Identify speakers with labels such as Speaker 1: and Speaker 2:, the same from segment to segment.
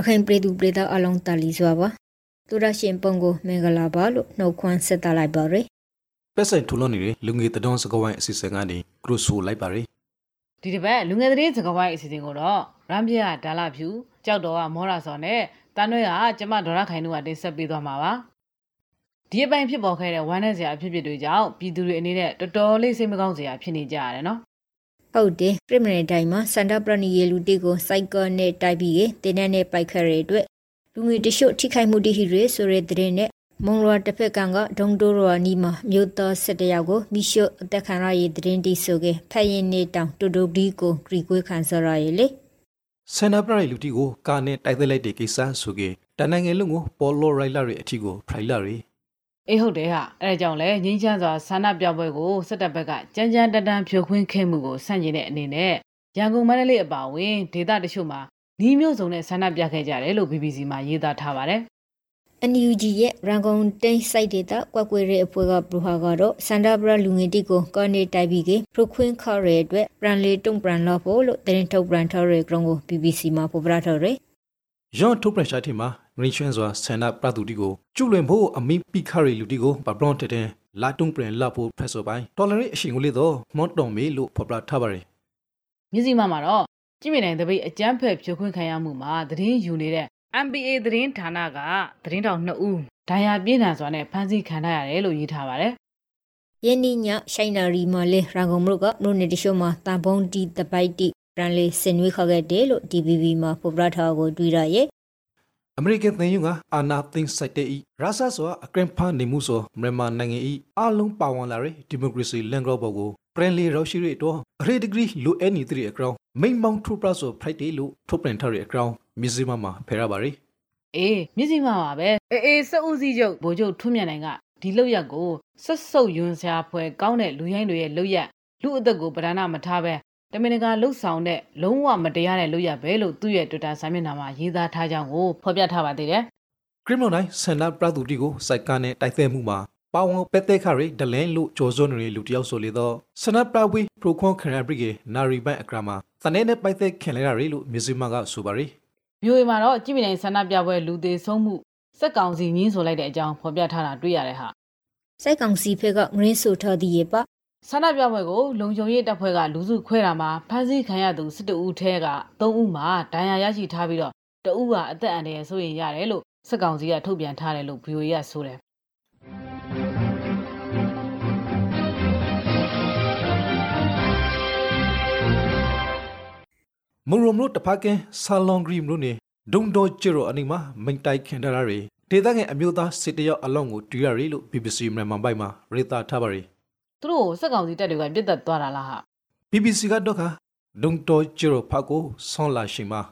Speaker 1: ရခိုင်ပြည်သူပြည်သားအလုံးတလီစွာပါသူရရှင်ပုံကိုမင်္ဂလာပါလို့နှုတ်ခွန်းဆက်သလိုက်ပါရယ်
Speaker 2: ပက်ဆိုင်ထူလွန်နေတဲ့လူငယ်တဒွန်းစကဝိုင်းအစီအစဉ်ကနေကရုဆိုလိုက်ပါရယ်
Speaker 3: ဒီတစ်ပတ်လူငယ်သတင်းစကားဝိုင်းအစီအစဉ်ကိုတော့ရမ်ပြကဒါလာဖြူကြောက်တော်ကမောရာစော်နဲ့တန်းရွဲကကျမဒေါရခိုင်တို့ကတင်ဆက်ပေးသွားမှာပါဒီအပိုင်းဖြစ်ပေါ်ခဲ့တဲ့ဝမ်းနည်းစရာအဖြစ်အပျက်တွေကြောင့်ပြည်သူတွေအနေနဲ့တော်တော်လေးစိတ်မကောင်းစရာဖြစ်နေကြရတယ်နော်
Speaker 1: ဟုတ်တယ်ပြိမနယ်တိုင်းမှာစန္ဒပရဏီယေလူတီကိုစိုက်ကယ်နဲ့တိုက်ပြီးကတင်းနဲ့နဲ့ပိုက်ခရတဲ့အတွက်လူငွေတရှို့ထိခိုက်မှုတိဟိရဲဆိုတဲ့တဲ့နဲ့မုံရွာတစ်ဖက်ကကဒုံတိုးရွာနီမှာမြို့တော်၁၁ယောက်ကိုမိရှုအသက်ခံရရေးတဲ့တိဆိုကဖက်ရင်နေတောင်တူတူဒီကိုဂရီကွေးခံစရရေးလေ
Speaker 2: ဆန်နာပရိုင်လူတီကိုကာနဲ့တိုက်သက်လိုက်တဲ့ကိစ္စဆိုကေတန်နိုင်ငံလုံးကိုပေါ်လိုရိုက်လာရဲ့အထီကိုဖရိုင်လာရီ
Speaker 3: အေးဟုတ်တယ်ဟာအဲဒါကြောင့်လဲငင်းချမ်းစွာဆန္ဒပြပွဲကိုစစ်တပ်ဘက်ကကြမ်းကြမ်းတမ်းတမ်းဖြိုခွင်းခဲ့မှုကိုဆန့်ကျင်တဲ့အနေနဲ့ရန်ကုန်မန္တလေးအပါအဝင်ဒေသတချို့မှာနှီးမျိုးစုံနဲ့ဆန္ဒပြခဲ့ကြတယ်လို့ BBC မှာရေးသားထားပါတယ်
Speaker 1: NUG ရဲ့ရန်ကုန်တိုင်းစိုက်ဒေတာကွက်ကွေရဲ့အဖွဲ့ကဘရဟာကတော့စန္ဒပရလူငင်တီကိုကော်နေတိုက်ပြီးကပရခွင်းခေါ်ရဲ့အတွက်ပရန်လေးတုံပရန်လို့ဖို့လို့တင်ထုတ်ပရန်ထော်ရဲ့ကရုံကို BBC မှာဖော်ပြထားတယ်
Speaker 2: ယွန်ထုတ်ပရက်ရှာတီမှာဂရင်းချွန်းစွာဆန်နာပရတူတီကိုကျုလွင်ဖို့အမိပိခရီလူတီကိုပပရွန်တဲ့တဲ့လာတုံပရင်လာဖို့ဖက်ဆိုပိုင်းဒေါ်လာရဲ့အရှင်ကိုလေးတော့မွန်တုံမေလို့ဖော်ပြထားပါရယ်
Speaker 3: မြစည်းမမှာတော့ကြည့်မြင်နိုင်တဲ့ပိတ်အကြမ်းဖက်ဖြိုခွင်းခံရမှုမှာသတင်းယူနေတဲ့ MBA သတင်းဌာနကသတင်းတောင်2ဦးဒဏ်ရာပြင်းထန်စွာနဲ့ဖမ်းဆီးခံထားရတယ်လို့ရေးထားပါတယ်
Speaker 1: ယင်းညရှိုင်နာရီမလေးရန်ကုန်မြို့ကမြို့နယ်တရှို့မှာတန်ပုံးတီတပိုက်တီပ ရန်လေးစင်ဝေးခေါ်ခဲ့တယ်လို့ DVB မှာဖော်ပြထားကိုတွေ့ရရဲ့
Speaker 2: အမေရိကန်သင်ယူကအာနာသိန်းစိုက်တဲ့ဤရာဆာဆိုအကရင်ဖာနေမှုဆိုမြန်မာနိုင်ငံဤအလုံးပါဝင်လာတဲ့ဒီမိုကရေစီလန်ဂရောဘော်ကိုပရင်လီရောရှိရတော့အရေဒီဂရီလိုအန်နီ3အကောင်မိန်မောင်ထူပရာဆိုဖရိုက်ဒေးလို့ထုတ်ပြန်ထားတဲ့အကောင်မြစည်းမမှာဖယ်ရပါရီ
Speaker 3: အေးမြစည်းမပါပဲအေးအေးစက်ဦးစီးချုပ်ဗိုလ်ချုပ်ထွန်းမြတ်နိုင်ကဒီလောက်ရက်ကိုဆက်ဆုပ်ယွန်းစရာဖွဲကောင်းတဲ့လူရိုင်းတွေရဲ့လောက်ရက်လူအသက်ကိုပဓာနာမထားပဲ တမင်တကာလှုပ်ဆောင်တဲ့လုံးဝမတရားတဲ့လုပ်ရပဲလို့သူ့ရဲ့ Twitter စာမျက်နှာမှာရေးသားထားကြောင်းကိုဖော်ပြထားပါသေးတယ်
Speaker 2: ကရစ်မနိုင်းဆန်နာပရာတူတီကိုစိုက်ကားနဲ့တိုက်သက်မှုမှာပါဝန်ပက်သက်ခရီဒလန်လို့ကြော်စွန်းနေလူတယောက်ဆိုလေတော့ဆန်နာပရာဝီပရိုခွန်ခရဘရီကေနာရီဘန်အကရာမှာတနေ့နဲ့ပိုက်သက်ခင်လဲရလို့မြစည်းမကဆိုပါရီ
Speaker 3: မျိုးရီမှာတော့ကြည့်မြင်နိုင်ဆန္ဒပြပွဲလူသေးဆုံးမှုစက်ကောင်စီငင်းဆိုလိုက်တဲ့အကြောင်းဖော်ပြထားတာတွေ့ရတယ်ဟာ
Speaker 1: စိုက်ကောင်စီဖက်ကငရင်းဆိုထားသည်ရဲ့ပါ
Speaker 3: ဆန္ဒပြပွဲကိုလုံခြုံရေးတပ်ဖွဲ့ကလူစုခွဲတာမှာဖမ်းဆီးခံရသူ12ဦးထဲက3ဦးမှာဒဏ်ရာရရှိထားပြီးတော့တဦးကအသက်အန္တရာယ်ဆိုရင်ရတယ်လို့စက်ကောင်စီကထုတ်ပြန်ထားတယ်လို့ VOA ကဆိုတယ်
Speaker 2: မုံရုံလို့တဖကင်ဆာလွန်ဂရီမလို့နေဒုံဒေါ်ကျရိုအနီမှာမိန်တိုက်ခင်တရာရီဒေသငယ်အမျိုးသားစစ်တရောက်အလောင်းကိုတွေ့ရရီလို့ BBC မြန်မာပိုင်းမှာရေးသားထားပါရီ
Speaker 3: သူတို့ကိုစက်ကောင်စီတပ်တွေကပြစ်တက်သွားတာလားဟာ
Speaker 2: BBC ကတော့ခါဒုံဒေါ်ကျရိုဖာကိုဆွန်လာရှင်မှာ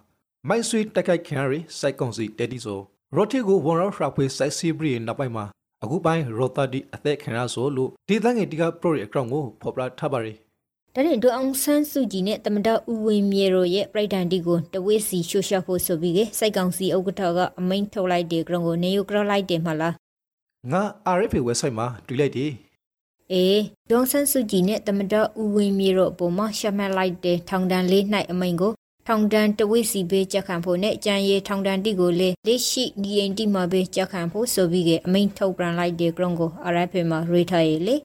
Speaker 2: မိုက်ဆွေတက်ခိုက်ခင်ရီစိုက်ကောင်စီတဲတီဆိုရိုတီကိုဝန်ရောဖရာဖွေစိုက်စီဘရီနောက်ပိုင်းမှာအခုပိုင်းရိုတာဒီအသက်ခင်ရဆိုလို့ဒေသငယ်တီကပရိုရဲ့အကောင့်ကိုဖော်ပြထားပါရီ
Speaker 1: ဒါနဲ့ဒူအောင်ဆန်းစုကြည်နဲ့တမဒဦးဝင်းမြေတို့ရဲ့ပြိုက်တန်တီကိုတဝေးစီရှို့ရှော့ဖို့ဆိုပြီးကစိုက်ကောင်စီဥက္ကဋ္ဌကအမိန်ထုတ်လိုက်တဲ့ကရုံကိုနေယူကရလိုက်တယ်မလား
Speaker 2: ငါ RFA website မှာတွေ့လိုက်တယ်
Speaker 1: အေးဒူအောင်ဆန်းစုကြည်နဲ့တမဒဦးဝင်းမြေတို့အပေါ်မှာရှက်မှတ်လိုက်တဲ့ထောင်ဒဏ်လေး၌အမိန်ကိုထောင်ဒဏ်တဝေးစီပေးချက်ခံဖို့နဲ့ကြံရည်ထောင်ဒဏ်တီကိုလေလက်ရှိဒီအင်တီမှာပေးချက်ခံဖို့ဆိုပြီးကအမိန်ထုတ်ပြန်လိုက်တဲ့ကရုံကို RFA မှာရေးထားရလေ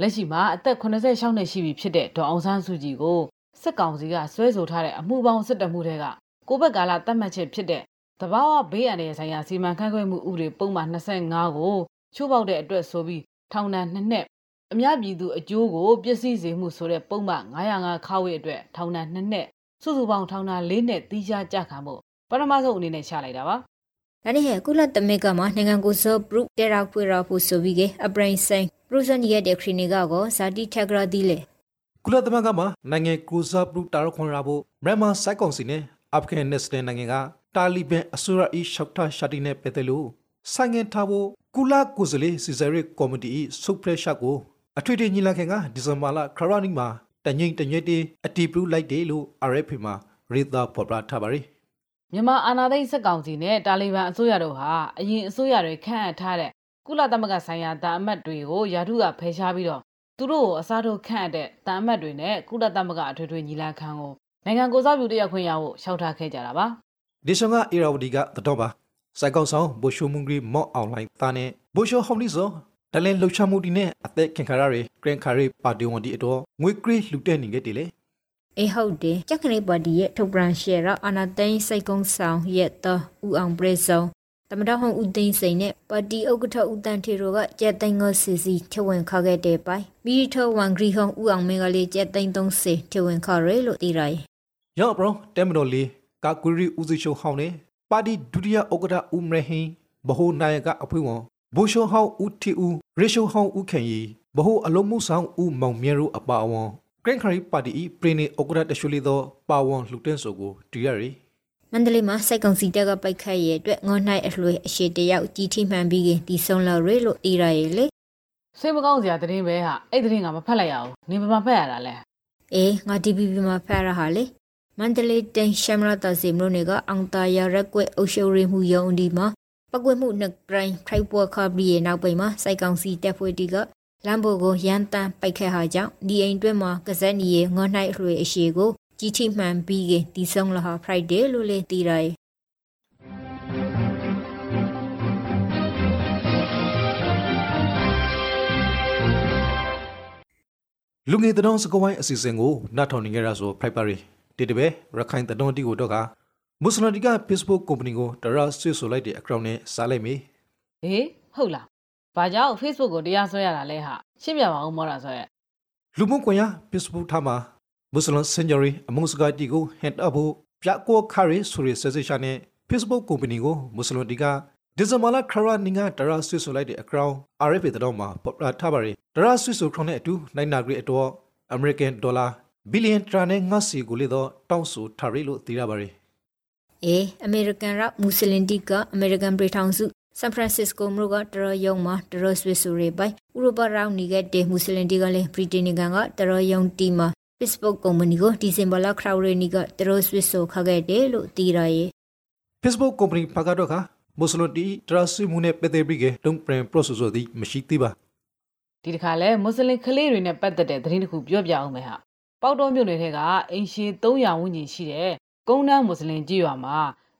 Speaker 3: လက်ရှိမှာအသက်86နှစ်ရှိပြီဖြစ်တဲ့ဒေါ်အောင်ဆန်းစုကြည်ကိုစစ်ကောင်စီကဆွဲဆိုထားတဲ့အမှုပေါင်းစစ်တမှုတွေကကိုဘက်ကာလတတ်မှတ်ချက်ဖြစ်တဲ့တဘာဝဘေးအန္တရာယ်ဆိုင်ရာစီမံခန့်ခွဲမှုဥပဒေပုံမှန်25ကိုချိုးပေါက်တဲ့အတွက်ဆိုပြီး ထောင်ဒဏ်2နှစ်အများပြည်သူအကျိုးကိုပျက်စီးစေမှုဆိုတဲ့ပုံမှန်905ခါဝေအတွက်ထောင်ဒဏ်2နှစ်စုစုပေါင်းထောင်ဒဏ်4နှစ်တီးခြားကြခံဖို့ပထမဆုံးအနေနဲ့ချလိုက်တာပါ
Speaker 1: ဒါနဲ့ဟဲ့ကုလသမဂ္ဂမှာနိုင်ငံကိုစောပရုတေရာခွေရာဖို့ဆိုပြီးကအပရင်ဆိုင်ပရိုဇန်ရဲ့တဲ့ခရီနီကကိုဇာတိထက်ကရာဒီလေ
Speaker 2: ကုလသမဂ္ဂမှာနိုင်ငံကိုစားပလူတာရခွန်ရာဖို့မြန်မာစိုက်ကောင်စီနဲ့အာဖဂန်နစ္စတန်နိုင်ငံကတာလီဘန်အစိုးရအီရှောက်တာရှာတီနဲ့ပတ်သက်လို့ဆိုင်ငင်ထားဖို့ ကုလကိုယ်စားလှယ်စီဇရီကော်မတီဆုတ်ဖရက်ရှာကိုအထွေထွေညီလာခံကဒီဇင်ဘာလခရနီမှာတငိမ့်တညွတ်တီအတီပလူလိုက်တယ်လို့ RFP မှာရေးသားဖော်ပြထားပါရီ
Speaker 3: မြန်မာအာဏာသိမ်းစစ်ကောင်စီနဲ့တာလီဘန်အစိုးရတို့ဟာအရင်အစိုးရတွေခန့်အပ်ထားတဲ့ကုလသမဂ္ဂဆိုင်ရာတာအမတ်တွေကိုယာထုကဖယ်ရှားပြီးတော့သူတို့ကိုအစားထိုးခန့်အပ်တဲ့တာအမတ်တွေနဲ့ကုလသမဂ္ဂအထွေထွေညီလာခံကိုနိုင်ငံကိုစားပြုတက်ရောက်ခွင့်ရဖို့ရှောက်ထားခဲ့ကြတာပါ
Speaker 2: ဒီဆောင်ကအေရာဝတီကတတော်ပါ စိုက်ကောင်ဆောင်ဘိုရှိုမုန်ဂရီမော့အွန်လိုင်းတာနဲ့ဘိုရှိုဟောင်းလီဆိုတလင်လှုပ်ရှားမှုဒီနဲ့အသက်ခင်ခါရတွေဂရန်ခါရီပါတီဝန်ဒီအတော်ငွေကရီလှူတဲ့နေခဲ့တယ်လေ
Speaker 1: အေဟုတ်တယ်ကြက်ခနေပါတီရဲ့ထုတ်ပြန်ရှယ်ရအာနာသိန်းစိတ်ကုန်းဆောင်ရဲ့တော့ဦးအောင်ပရိစုံတမတော်ဟောင်းဦးသိန်းစိန်နဲ့ပါတီဥက္ကဋ္ဌဦးတန်ထေတို့ကကြက်သိန်းကိုစီစီထဝင်ခခဲ့တဲ့ပိုင်မီထဝန်ဂရီဟောင်းဦးအောင်မင်းကလေးကြက်သိန်း30ထဝင်ခရဲလို့သိရတယ်
Speaker 2: ရောဘရောတဲမတော်လေးကာကူရီဦးစီရှုံဟောင်းနဲ့ ပါတီဒုတိယဥက္ကဋ္ဌဦးမရဟင်းဘဟိုနာယကအဖွင့်ဝန်ဘိုရှိုဟောင်းဦးတီဦးရေရှိုဟောင်းဦးခင်ရီဘဟိုအလုံးမှုဆောင်ဦးမောင်မြဲတို့အပါအဝန်ဂရန်ခါရီပါတီပရိနေဥက္ကဋ္ဌတရှုလီသောပါဝန်လှူတဲ့ဆိုကိုတူရရီ
Speaker 1: မန္တလေးမှာစိုက်ကုံစီတက်ကပိုက်ခတ်ရဲ့အတွက်ငေါနိုင်အလွေအရှိတယောက်ကြီးထိမှန်ပြီးခင်ဒီဆုံးလောက်ရဲလို့သိရရဲ့လေ
Speaker 3: စိတ်မကောင်းစရာသတင်းပဲဟာအဲ့သတင်းကမဖတ်လိုက်ရအောင်နေမမဖတ်ရတာလဲ
Speaker 1: အေးငါ DPP မှာဖတ်ရဟာလေ မန္တလေးတိုင်းရှမ်းမရတာစီမလို့နေကအောင်တာရရက်ကွက်အုပ်ချုပ်ရေးမှုရုံးဒီမှာပကွက်မှုနှစ်ဂရိုင်းထိုက်ပေါ်ခါပြီးရဲ့နောက်ပိုင်းမှာစိုက်ကောင်စီတက်ဖွဲ့တီကလမ်ဘိုကိုရန်တန်ပိုက်ခတ်ဟာကြောင့်ဒီအိမ်တွင်းမှာကစက်နီရဲ့ငေါနိုင်အလွေအရှိကိုကြီးထိမှန်ပြီးခင်ဒီဆုံးလဟာ Friday လို့လေသိရရဲ့
Speaker 2: လူငယ်တတော်စကဝိုင်းအစီအစဉ်ကိုနှတ်ထောင်နေကြရဆိုဖိုက်ပါရီ ဒီတပဲရခိုင်တတော်တီကိုတော့ကမွတ်စလင်တီက Facebook ကုမ္ပဏီကိုတရဆွေးဆိုလိုက်တဲ့အကောင့်နဲ့စားလိုက်မေ
Speaker 3: ဟေးဟုတ်လားဘာကြောင့် Facebook ကိုတရားစွဲရတာလဲဟာရှင်းပြပါဦးမောတာဆိုရက်
Speaker 2: လူမှုကွန်ရက် Facebook ထားမှာမွတ်စလင်စင်ဂျရီအမုံစကာတီကိုဟန်အပ်ဖို့ပြကိုခါရီဆိုရဆက်စရှာနဲ့ Facebook ကုမ္ပဏီကိုမွတ်စလင်တီကဒီဇင်ဘာလခရနီငါတရဆွေးဆိုလိုက်တဲ့အကောင့် RFA တတော်မှာပေါ်ပလာထားပါရီတရဆွေးဆိုခေါနဲ့အတူနိုင်နာဂရီအတော် American Dollar ဘီလီယံတရာနဲ့ငါစီကိုလေတော့တောင်းဆိုထားရီလို့သိရပါရီ
Speaker 1: အေးအမေရိကန်ရမွတ်စလင်တီကအမေရိကန်ပြည်ထောင်စုဆန်ဖရန်စစ္စကိုမြို့ကတရယုံမှာတရဆွေဆိုရဲပိုင်ဥရောပရောင်းနေခဲ့တဲ့မွတ်စလင်တီကလည်းဗြိတိန်နိုင်ငံကတရယုံတီမှာ Facebook ကုမ္ပဏီကိုဒီဇင်ဘာလခရဝရနီကတရဆွေဆိုခခဲ့တယ်လို့သိရရဲ့
Speaker 2: Facebook ကုမ္ပဏီဖကတော့ကမွတ်စလင်တီတရဆွေမှုနဲ့ပက်သေးပြီးကတုံးပရင် process ဆိုသည်မရှိသေးပါ
Speaker 3: ဒီတစ်ခါလဲမွတ်စလင်ကလေးတွေနဲ့ပတ်သက်တဲ့သတင်းတစ်ခုပြောပြအောင်မယ်ဟာ ပေါတော်မြို့နယ်ထဲကအင်ရှီ300ဝန်းကျင်ရှိတဲ့ကုန်းတန်းမွတ်စလင်ကြီးရွာမှာ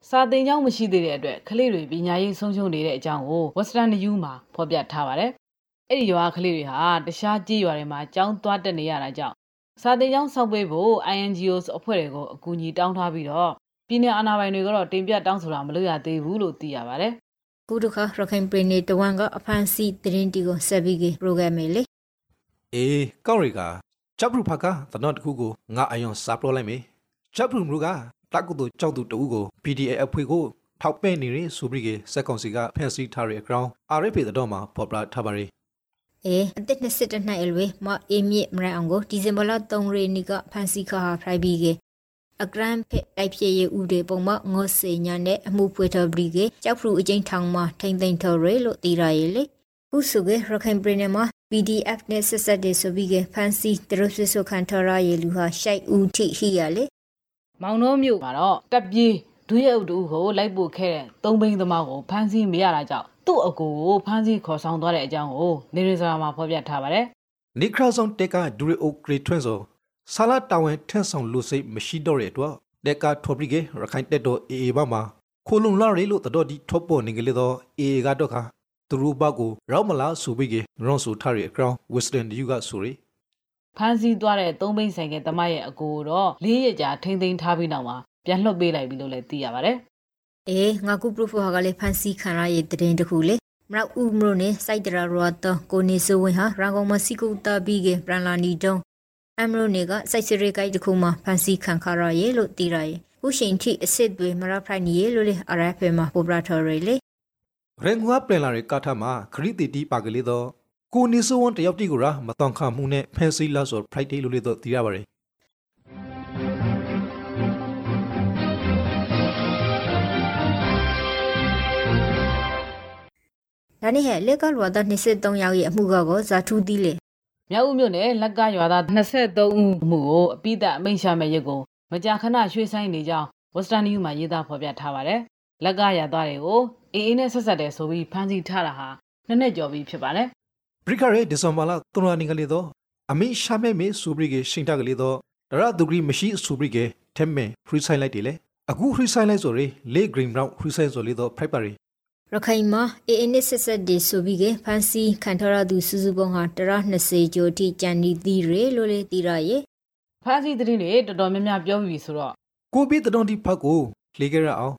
Speaker 3: စာသင်ကျောင်းမရှိသေးတဲ့အတွက်ကလေးတွေပညာရေးဆုံးရှုံးနေတဲ့အကြောင်းကို Western New မှာဖော်ပြထားပါတယ်။အဲ့ဒီရွာကလေးတွေဟာတခြားကြီးရွာတွေမှာကျောင်းသွားတက်နေရတာကြောင့်စာသင်ကျောင်းဆောက်ပေးဖို့ INGOs အဖွဲ့တွေကိုအကူအညီတောင်းထားပြီးတော့ပြည်내အာဏာပိုင်တွေကတော့တင်ပြတောင်းဆိုတာမလုပ်ရသေးဘူးလို့သိရပါတယ်။
Speaker 1: ခုတခါရခိုင်ပြည်နယ်တဝန်ကအဖန်စီသတင်းတီကိုဆက်ပြီးကပရိုဂရမ်မေလေ
Speaker 2: အေးကောက်ရီက ဂျပ်ဘရူဖာကတနော့တခုကိုငါအယွန်စာပရိုလိုက်မေဂျပ်ဘရူမရူကတကုတူကြောက်သူတူကို PDA အဖွဲ့ကိုထောက်ပဲ့နေရဆိုပြီးကစက်ကောင်စီကဖန်စီထားတဲ့အကောင် RFA တတော်မှာပေါ်ပလာထားပါရီ
Speaker 1: အေးအသက်22နှစ်အရွယ်မအေးမြင့်မရအောင်ကိုဒီဇင်ဘာလ3ရက်နေ့ကဖန်စီခါဟာဖရိုက်ပြီးကအဂရန်ဖက်တိုက်ဖြစ်ရေးဥတွေပုံမှငေါစေညာနဲ့အမှုဖွေတော်ပြီးကကြောက်ဖရူအကျဉ်းထောင်မှာထိမ့်သိမ်းတော်ရဲလို့သိရရဲ့လေခုစုကရခိုင်ပြည်နယ်မှာ PDF နဲ့ဆက်ဆက်တဲ့ဆိုပြီးကဖန်စီတရဆွဆိုခံထရရဲ့လူဟာရှိုက်ဦးထိဟိရလေ
Speaker 3: မောင်နှောမြို့မှာတော့တပ်ပြေးဒုရဲအုပ်တူကိုလိုက်ပို့ခဲ့တဲ့သုံးဘိန်းသမားကိုဖမ်းဆီးမရတာကြောင့်သူ့အကူကိုဖမ်းဆီးခေါ်ဆောင်သွားတဲ့အကြောင်းကိုနေရီဇရာမှာဖော်ပြထားပါတယ်
Speaker 2: နိခရာဆောင်တက်ကဒူရီအိုဂရီထွန်းဆိုဆာလာတာဝန်ထန့်ဆောင်လူစိတ်မရှိတော့တဲ့အတွက်တက်ကထော်ပြီးကရခိုင်တက်တော့အေအေဘာမှာခိုလုံလာရီလို့တတော်ဒီထော့ပေါ်နေကလေးတော့အေအေကတော့ခါ သူတို့ဘကိုရောက်မလားဆိုပြီးကရွန်ဆိုထားရီအကောင်ဝက်စတန်ယူကဆိုရီ
Speaker 3: ဖမ်းဆီးသွားတဲ့သုံးဘိန်းဆိုင်ကသမားရဲ့အကူကိုတော့လေးရကြာထိမ့်သိမ်းထားပြီးနောက်မှာပြန်လွှတ်ပေးလိုက်ပြီလို့လည်းသိရပါတယ်
Speaker 1: အေးငါကူပရိုဖိုဟာကလည်းဖန်စီခံရရဲ့တရင်တခုလေမရောက်ဦးမလို့နဲ့စိုက်တရာရောတော့ကိုနေစဝင်းဟာရန်ကုန်မှာစီကူတာပြီးကပရန်လာနီတုံးအမရိုနေကစိုက်စရိကိုက်တခုမှာဖန်စီခံခရရဲ့လို့သိရရဲ့ခုချိန်ထိအစ်စ်တွေမရဖိုင်နီရဲ့လို့လေ RFA မှာပိုပရာထော်ရီလေ
Speaker 2: ရင်ငွားပလန်လာရီကာထမှာခရီးတီတီပါကလေးတော့ကိုနေဆိုဝန်တယောက်တီကိုရာမတန်ခမှုနဲ့ဖန်စီလာဆို Friday လို့လေတော့သိရပါတယ်
Speaker 1: ဒါနဲ့ဟဲ့လက်ကလောတာ23ယောက်ရဲ့အမှုကောဇာထူးသီးလေ
Speaker 3: မြောက်ဦးမြို့နယ်လက်ကရွာသား23ဦးမှုကိုအပိသက်အမိန့်ရှာမဲ့ရက်ကိုမကြာခဏရွှေ့ဆိုင်နေကြောင်း Western News မှာရေးသားဖော်ပြထားပါတယ် လက်ကရွာသားတွေကိုအေးအေးနဲ့ဆက်ဆက်တယ်ဆိုပြီးဖမ်းဆီးထားတာဟာနှစ်နှစ်ကျော်ပြီဖြစ်ပါတယ်
Speaker 2: ဘရိကရဲဒီဇင်ဘာလ3ရက်နေ့ကလေးတော့အမိရှာမဲမေဆူဘရီကရှင်တာကလေးတော့ဒရဒူဂရီမရှိဆူဘရီကထဲမဲဖရီဆိုင်လိုက်တယ်လေအခုခရစ်ဆိုင်လိုက်ဆိုရင်လေဂရင်းဘရောင်းခရစ်ဆိုင်ဆိုလေတော့ဖိုက်ပါရီ
Speaker 1: ရခိုင်မှာအေအနစ်ဆက်ဆက်ဒီဆိုပြီးကဖန်စီခံထရသူစုစုပေါင်းဟာ120ကျော်ထိကြံနေသည်ရေလို့လေတီရရဲ့
Speaker 3: ဖမ်းဆီးသတင်းတွေတော်တော်များများပြောပြီးပြီဆိုတော့
Speaker 2: ကိုဗစ်တတော်ဒီဖတ်ကိုလေကြရအောင်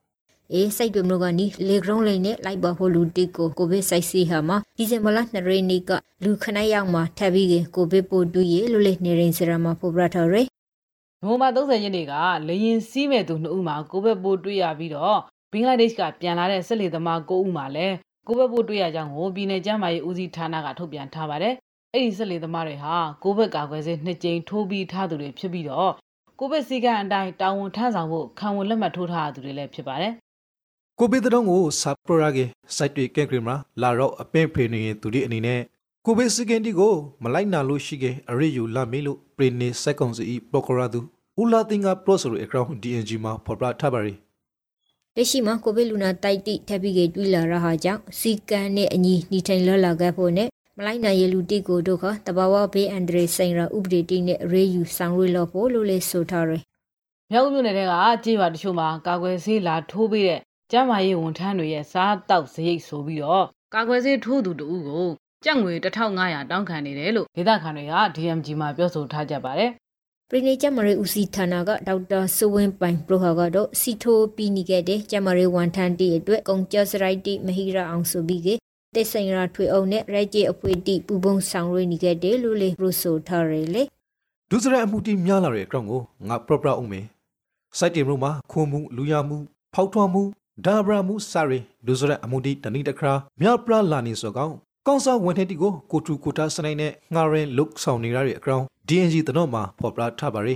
Speaker 1: အေးစိုက်ပြုံတို့ကနီလေဂရုံးလိန်နဲ့လိုက်ပါဖို့လူတိကိုကိုဗစ်ဆိုင်စီဟာမှာဒီဇင်ဘာလ2ရက်နေ့ကလူခဏရောက်မှာထပ်ပြီးကကိုဗစ်ပို့တူရေလို့လေနေရင်စရမှာပို့ပြထားရယ်
Speaker 3: နိုဝင်ဘာ30ရက်နေ့ကလေရင်စီးမဲ့သူနှစ်ဦးမှာကိုဗစ်ပိုးတွေ့ရပြီးတော့ဘင်္ဂလားဒေ့ရှ်ကပြန်လာတဲ့ဆက်လေသမား9ဦးမှာလည်းကိုဗစ်ပိုးတွေ့ရကြောင်းကိုပြည်내ကျန်းမာရေးဦးစီးဌာနကထုတ်ပြန်ထားပါတယ်။အဲ့ဒီဆက်လေသမားတွေဟာကိုဗစ်ကာကွယ်ဆေးနှစ်ကြိမ်ထိုးပြီးထားသူတွေဖြစ်ပြီးတော့ကိုဗစ်စည်းကမ်းအတိုင်းတာဝန်ထမ်းဆောင်ဖို့ခံဝန်လက်မှတ်ထိုးထားသူတွေလည်းဖြစ်ပါတယ်
Speaker 2: ကိုဗစ်တတော်ကိုဆပ်ပရာကေစိုက်တွေကဲဂရင်းမှာလာတော့အပင်ဖေနေသူဒီအနေနဲ့ကိုဗစ်စကန်တီကိုမလိုက်နာလို့ရှိခဲ့အရိယူလာမေလို့ပရီနေစက်ကောင်စီပရိုကရာသူဦးလာတင်ကပရိုဆိုအကောင့် DNG မှာဖော်ပြထားပါရီ
Speaker 1: လက်ရှိမှာကိုဗစ်လူနာတိုက်တိထပ်ပြီးကတွေ့လာရဟာကြောင့်စီကန်းနဲ့အညီနေထိုင်လောလာခဲ့ဖို့နဲ့မလိုက်နိုင်ရလူတိကိုတို့ခတဘာဝဘေးအန်ဒရေဆိုင်ရာဥပဒေတိနဲ့ရေယူဆောင်ရွက်လို့ဖို့လို့လေဆိုထားရယ်။
Speaker 3: မြောက်ဦးမြို့နယ်ကကြေးရွာတချို့မှာကာကွယ်ဆေးလာထိုးပေးတဲ့ ကျန်းမာရေးဝန်ထမ်းတွေရဲ့စားတောက်စရိတ်ဆိုပြီးတော့ကာကွယ်ဆေးထိုးသူတဦးကိုကြက်ငွေ1500တောင်းခံနေတယ်လို့ဒေသခံတွေက DMG မှာပြောဆိုထားကြပါတယ်။
Speaker 1: ပရိနေကျမရေဦးစီဌာနကဒေါက်တာစိုးဝင်းပိုင်ပရိုဟာကတော့စီထိုးပြီးနေခဲ့တဲ့ကျမရေဝန်ထမ်းတီအတွက်ကုန်ကျစရိုက်တီမဟိရအောင်ဆိုပြီးကတိတ်ဆိုင်ရာထွေအောင်နဲ့ရိုက်ကျေအဖွေတီပူပုံဆောင်ရွက်နေခဲ့တယ်လို့လေပရိုဆိုထားရယ်လေ
Speaker 2: ဒုစရအမှုတီများလာတဲ့အကောင့်ကိုငါပရိုပရာအောင်မယ်စိုက်တင်ရုံမှာခွန်မှုလူရမှုဖောက်ထွန်းမှု ဒါဘရာမှုစရီဒုစရအမှုတီတဏိတခရာမြပရာလာနေစောကောင်ကောင်းစားဝန်ထမ်းတီကိုကိုထူကိုတာစနိုင်နဲ့ငါရင်လုတ်ဆောင်နေရတဲ့အကောင့် DNG တတော့မှာဖော်ပြထားပါရီ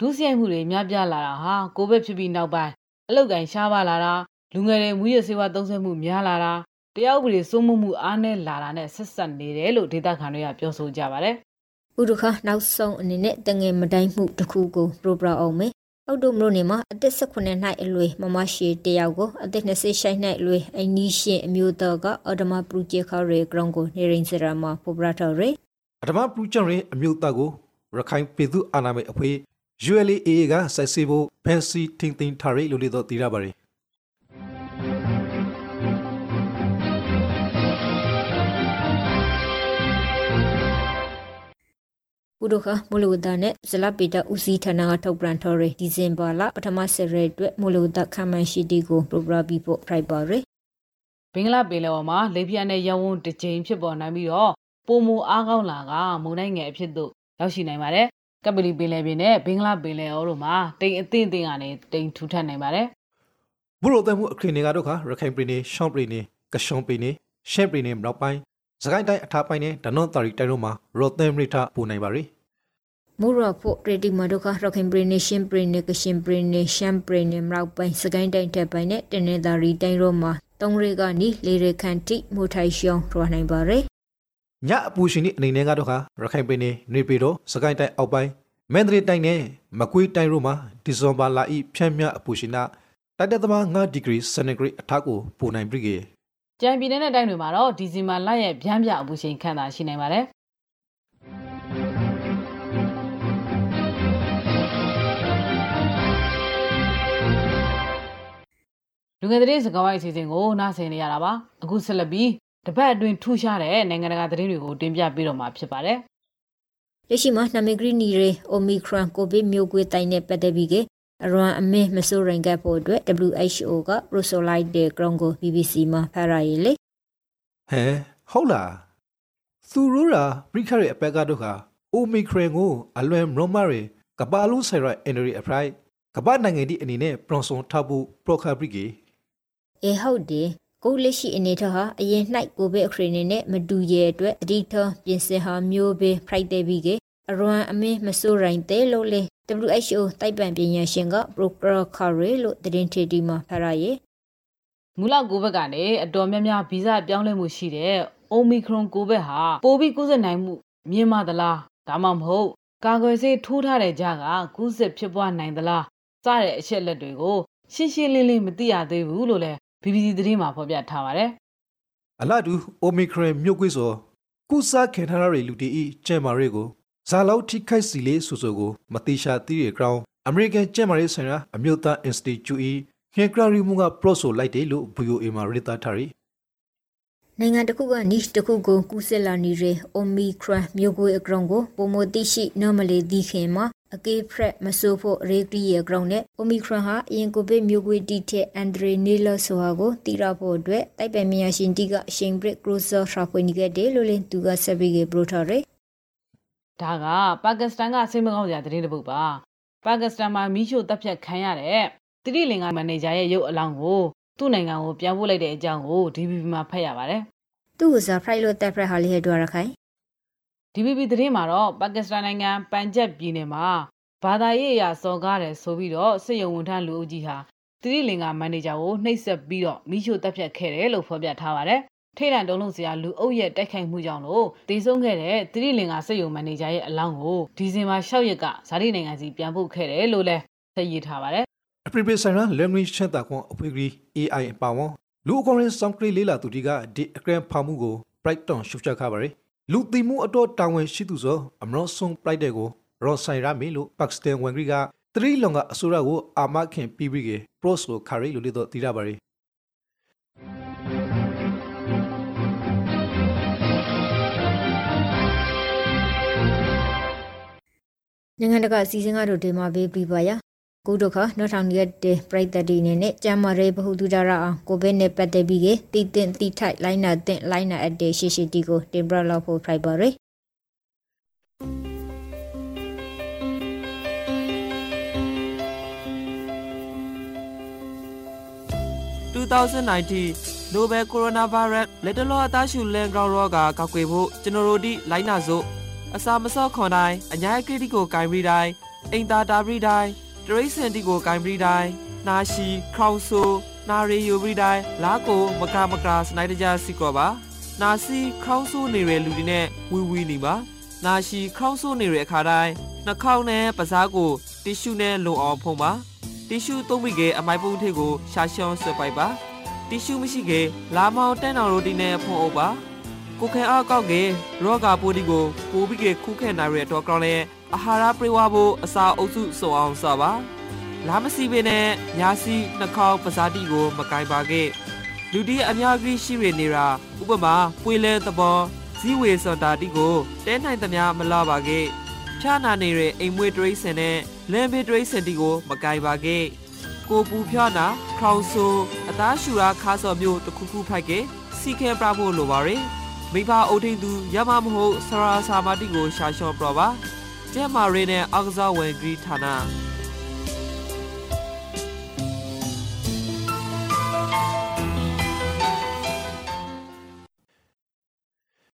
Speaker 3: ဒုစရိုက်မှုတွေများပြားလာတာဟာကိုဗစ်ဖြစ်ပြီးနောက်ပိုင်းအလုတ်ကန်ရှားပါလာတာလူငယ်တွေမူရစေဝါသုံးဆွဲမှုများလာတာတရားဥပဒေစိုးမိုးမှုအားနည်းလာတာနဲ့ဆက်ဆက်နေတယ်လို့ဒေသခံတွေကပြောဆိုကြပါတယ်
Speaker 1: ဥဒခနောက်ဆုံးအနေနဲ့တငယ်မတိုင်းမှုတစ်ခုကိုပရိုပရာအောင်မယ် အောက်တိုမလို့နေမှာအသက်18နှစ်အလွယ်မမရှိတယောက်ကိုအသက်20ရှိနှစ်အလွယ်အနီးရှင်အမျိုးသားကအော်ဒမပရူဂျေခါရေဂရောင်းကိုနေရင်စရာမှာပိုပရာတော်ရေ
Speaker 2: အဓမ္မပလူချန်ရင်အမျိုးသားကိုရခိုင်ပြည်သူအာဏာမိတ်အဖွေ ULA ကစိုက်စီဖို့ဖန်စီထင်းထင်းထားရလို့လေတော့တည်ရပါရီ
Speaker 1: ဥဒခမလူဒနဲ့ဇလပေတာဦးစီးဌာနကထုတ်ပြန်ထော်ရဒီဇင်ဘာလပထမဆယ်ရက်အတွက်မလူဒခမန်ရှိတီကိုပရိုပရာဘီဖို့ဖိုက်ပါရ
Speaker 3: ဘင်္ဂလားပင်လယ်ပေါ်မှာလေပြင်းနဲ့ရဝန်းတစ်ကြိမ်ဖြစ်ပေါ်နိုင်ပြီးတော့ပုံမူအားကောင်းလာကမုန်တိုင်းငယ်အဖြစ်သို့ရောက်ရှိနိုင်ပါတယ်ကပလီပင်လယ်ပြင်နဲ့ဘင်္ဂလားပင်လယ်အော်တို့မှာတိမ်အသင့်အသင့်ကနေတိမ်ထူထပ်နိုင်ပါတယ်
Speaker 2: ဘုရိုတဲမှုအခရင်တွေကတော့ခါရခိုင်ပြည်နယ်ရှောင်းပြည်နယ်ကရှုံပြည်နယ်ရှဲပြည်နယ်မြောက်ပိုင်း စကိုင်းတိုင်းအထာပိုင်းနဲ့ဒနွန်တာရီတိုင်းတို့မှာရော်သမ်ရိထပူနိုင်ပါရီ
Speaker 1: မူရဖို့ပရတီမဒုခရခင်ပရနေရှင်ပရနေကရှင်ပရနေရှမ်ပရနေမြောက်ပိုင်းစကိုင်းတိုင်းထက်ပိုင်းနဲ့တနေသာရီတိုင်းတို့မှာတုံးရေကနီလေရခန်တိမူထိုင်ရှောင်းထွားနိုင်ပါရယ်
Speaker 2: ညအပူရှင်ဤအနေနဲ့ကတော့ခါရခိုင်ပြည်နယ်နေပြည်တော်စကိုင်းတိုင်းအောက်ပိုင်းမန္တလေးတိုင်းနဲ့မကွေးတိုင်းတို့မှာဒီဇွန်ဘာလဤဖြန့်မြအပူရှင်နာတိုက်တက်သမား9ဒီဂရီစင်တီဂရိတ်အထက်ကိုပူနိုင်ပြီ ကေ
Speaker 3: ကြံပြည်နယ်နဲ့တိုင်းတွေမှာတော့ဒီဇင်ဘာလရဲ့ဗျမ်းပြအပူချိန်ခန့်သာရှိနိုင်ပါတယ်လူငယ်သတင်းစကားဝိုင်းအစီအစဉ်ကိုနားဆင်နေရတာပါအခုဆက်လက်ပြီးတပတ်အတွင်းထူးခြားတဲ့နိုင်ငံတကာသတင်းတွေကိုတင်ပြပေးတော့မှာဖြစ်ပါတယ်
Speaker 1: လက်ရှိမှာနမီဂရီနီရေအိုမီခရန်ကိုဗစ်မျိုးကွေးတိုင်းနဲ့ပတ်သက်ပြီးက အရွန်အမင်းမဆိုးရင်ကပ်ဖို့အတွက် WHO က Prosolite တဲ့ ground ကို BBC မှာဖရရည်လေ
Speaker 2: ဟဲဟုတ်လားသူရိုးရာပရိခရရဲ့အပက်ကတော့ခါအိုမီခရင်ကိုအလွန်မရမရီကပါလူဆိုင်ရအန်ဒရီအဖရိုက်ကပတ်နိုင်ငံဒီအနေနဲ့ပရွန်ဆွန်ထပ်ဖို့ပရိုခါပရိကေ
Speaker 1: အေဟုတ်တယ်ကိုလက်ရှိအနေထားဟာအရင်၌ကိုဗစ်အခရနေနဲ့မတူရဲ့အတွက်အဓိထပြင်ဆင်ဟာမျိုးပဲဖိုက်တဲ့ပြီးက အရွန်အမင်းမဆိုးရင်တဲလို့လေ WHO တိုက်ပံပညာရှင်က Proctor Carey လို့သတင်းထေတီမှာဖရရည်
Speaker 3: မူလကိုဗစ်ကနေအတော်များများဗီဇပြောင်းလဲမှုရှိတဲ့ Omicron ကိုဗစ်ဟာပိုပြီးကူးစက်နိုင်မှုမြင့်မာသလားဒါမှမဟုတ်ကာကွယ်ဆေးထိုးထားတဲ့ကြားကကူးစက်ဖြစ်ပွားနိုင်သလားစတဲ့အချက်လက်တွေကိုရှင်းရှင်းလင်းလင်းမသိရသေးဘူးလို့လည်း BBC သတင်းမှာဖော်ပြထားပါတယ်
Speaker 2: အလာတူအိုမီခရင်မြို့ကွေးစောကုစားခင်ထားရတဲ့လူတီဤကျဲမာရီကို ဇာလောက်ထိခိုက်စီလေးဆူဆူကိုမတိရှာတီးရကောင်အမေရိကန်ကျန်းမာရေးဆိုင်ရာအမျိုးသား Institute ၏ငှက်ကရာရီမှုက pro ဆိုလိုက်တယ်လို့ VOA မှာရေးသားထားရီ
Speaker 1: နိုင်ငံတစ်ခုက niche တစ်ခုကိုကူးစက်လာနေတဲ့ Omicron မျိုးကွေအကောင်ကိုပုံမသိရှိ normally ဒီခင်မှာအကေဖရက်မဆိုးဖို့ရေကရီရဲ့ ground နဲ့ Omicron ဟာအရင်ကိုဗစ်မျိုးကွေတီတဲ့ Andre Naylor ဆိုဟာကိုတီရဖို့အတွက်တိုက်ပယ်မြညာရှင်တီကအရှိန်ဘရစ်ကရိုဆာထရာဖွင့်ခဲ့တယ်လို့လည်းသူကဆက်ပြီးပရိုထားတယ်
Speaker 3: ဒါကပါကစ္စတန်ကစိတ်မကောင်းစရာသတင်းတစ်ပုဒ်ပါပါကစ္စတန်မှာမိရှို့တပ်ဖြတ်ခံရတဲ့တိရိလင်္ကာမန်နေဂျာရဲ့ရုပ်အလောင်းကိုသူ့နိုင်ငံကိုပြန်ပို့လိုက်တဲ့အကြောင်းကို DBB မှာဖတ်ရပါတယ်
Speaker 1: သူ့ကိုစာဖိုက်လို့တက်ဖရက်ဟာလေးဟဲ့တွေ့ရခိုင်
Speaker 3: DBB သတင်းမှာတော့ပါကစ္စတန်နိုင်ငံပန်ဂျပ်ပြည်နယ်မှာဘာသာရေးအရာစော်ကားတယ်ဆိုပြီးတော့စစ်ရုံဝန်ထမ်းလူအုပ်ကြီးဟာတိရိလင်္ကာမန်နေဂျာကိုနှိပ်စက်ပြီးတော့မိရှို့တပ်ဖြတ်ခဲ့တယ်လို့ဖော်ပြထားပါတယ် ထိတ်လန့်တုံးလုံးစရာလူအုပ်ရဲ့တိုက်ခိုက်မှုကြောင့်လို့တည်ဆုံးခဲ့တဲ့သတိလင်္ကာစစ်ရုံမန်နေဂျာရဲ့အလောင်းကိုဒီဇင်ဘာ6ရက်ကဇာတိနိုင်ငံစီပြန်ပို့ခဲ့တယ်လို့လည်းသိရထားပါတယ်။
Speaker 2: အပရိပဆိုင်ရာလမ်ရီရှက်တာကွန်အဖွေးကရီ AI အပါဝန်လူအကောရင်ဆောင်ကရီလေးလာသူတီကဒီအကရန်ဖာမှုကို Brighton ရှုပ်ချက်ခပါရယ်လူတီမှုအတော့တာဝန်ရှိသူဆိုအမရောဆုံ Bright တဲ့ကိုရောဆိုင်ရမီလို့ပါကစ္စတန်ဝန်ကရီကသတိလုံကအစိုးရကိုအာမခင်ပြီးပြီးက pros ကိုခါရီလို့လေတော့တည်ရပါရယ်
Speaker 1: နိုင်ငံတကာအစည်းအဝေးကတော့ဒီမှာဘေးပြီးပါရကုဒုခနောက်ထောင်ရက်တဲ့ပြိသက်တီနေနဲ့ကျမ်းမာရေးဗဟုသုတရအောင်ကိုဗစ်နဲ့ပတ်သက်ပြီးတည်တင်တည်ထိုက်လိုင်းနာတင်လိုင်းနာအပ်တဲ့ရှိရှိတီကိုတင်ပြလောက်ဖို့ဖိုက်ပါရယ်
Speaker 4: 2019 Nobel Coronavirus လက်တလောအသားရှူလန်ဂရောင်းရောဂါကောက်ွယ်ဖို့ကျွန်တော်တို့ဒီလိုင်းနာစို့ အစာမစော့ခွန်တိုင်းအညာကတိကိုဂိုင်ပြီးတိုင်းအိမ်သာတာပြီးတိုင်းတရိစင်တီကိုဂိုင်ပြီးတိုင်းနာရှိခေါင်ဆူနာရီယိုပြီးတိုင်းလာကိုမကမကစနိုက်တကြစီကောပါနာစီခေါင်းဆိုးနေတဲ့လူတွေနဲ့ဝီဝီနေပါနာရှိခေါင်းဆိုးနေတဲ့အခါတိုင်းနှာခေါင်းနဲ့ပစားကိုတီရှူနဲ့လုံအောင်ဖုံးပါတီရှူသုံးပြီးကအမိုက်ပုံးထိပ်ကိုရှာရှောင်းဆွဲပိုက်ပါတီရှူမရှိကလာမောင်တန်းတော်ရိုတီနဲ့ဖုံးအုပ်ပါ ကိုခဲအားကောက်ကရောဂါပိုးဒီကိုပိုပြီးကခုခဲနိုင်ရတော့ကောင်းလဲအာဟာရပြေဝဖို့အစာအုပ်စုစုံအောင်စပါလာမစီပင်နဲ့ညာစီနှာခေါင်းပဇာတိကို မကင်ပါခဲ့လူဒီအများကြီးရှိရနေတာဥပမာပွေလဲသဘောဇီဝေစောတာတိကိုတဲနိုင်သမျှမလာပါခဲ့ဖြာနာနေတဲ့အိမ်မွေးတရိစင်နဲ့လမ်းဘေးတရိစင်တီကို မကင်ပါခဲ့ကိုပူဖြာနာခေါင်ဆူအသားရှူရာခါစော်မျိုးတစ်ခုခုဖိုက်ခဲ့စီခဲပြဖို့လိုပါရယ် မိဖအုတ်ထိန်သူရမမဟုတ်ဆရာစာမတိကိုရှာလျှော့ပြပါကျဲမာရီနဲ့အောက်ကစားဝင်ဂရီဌာန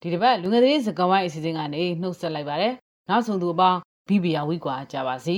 Speaker 3: ဒီတစ်ပတ်လူငယ်တွေစကားဝိုင်းအစီအစဉ်ကနေနှုတ်ဆက်လိုက်ပါတယ်နောက်ဆုံးသူအပေါင်းဘီဘီယာဝီကွာကြပါစီ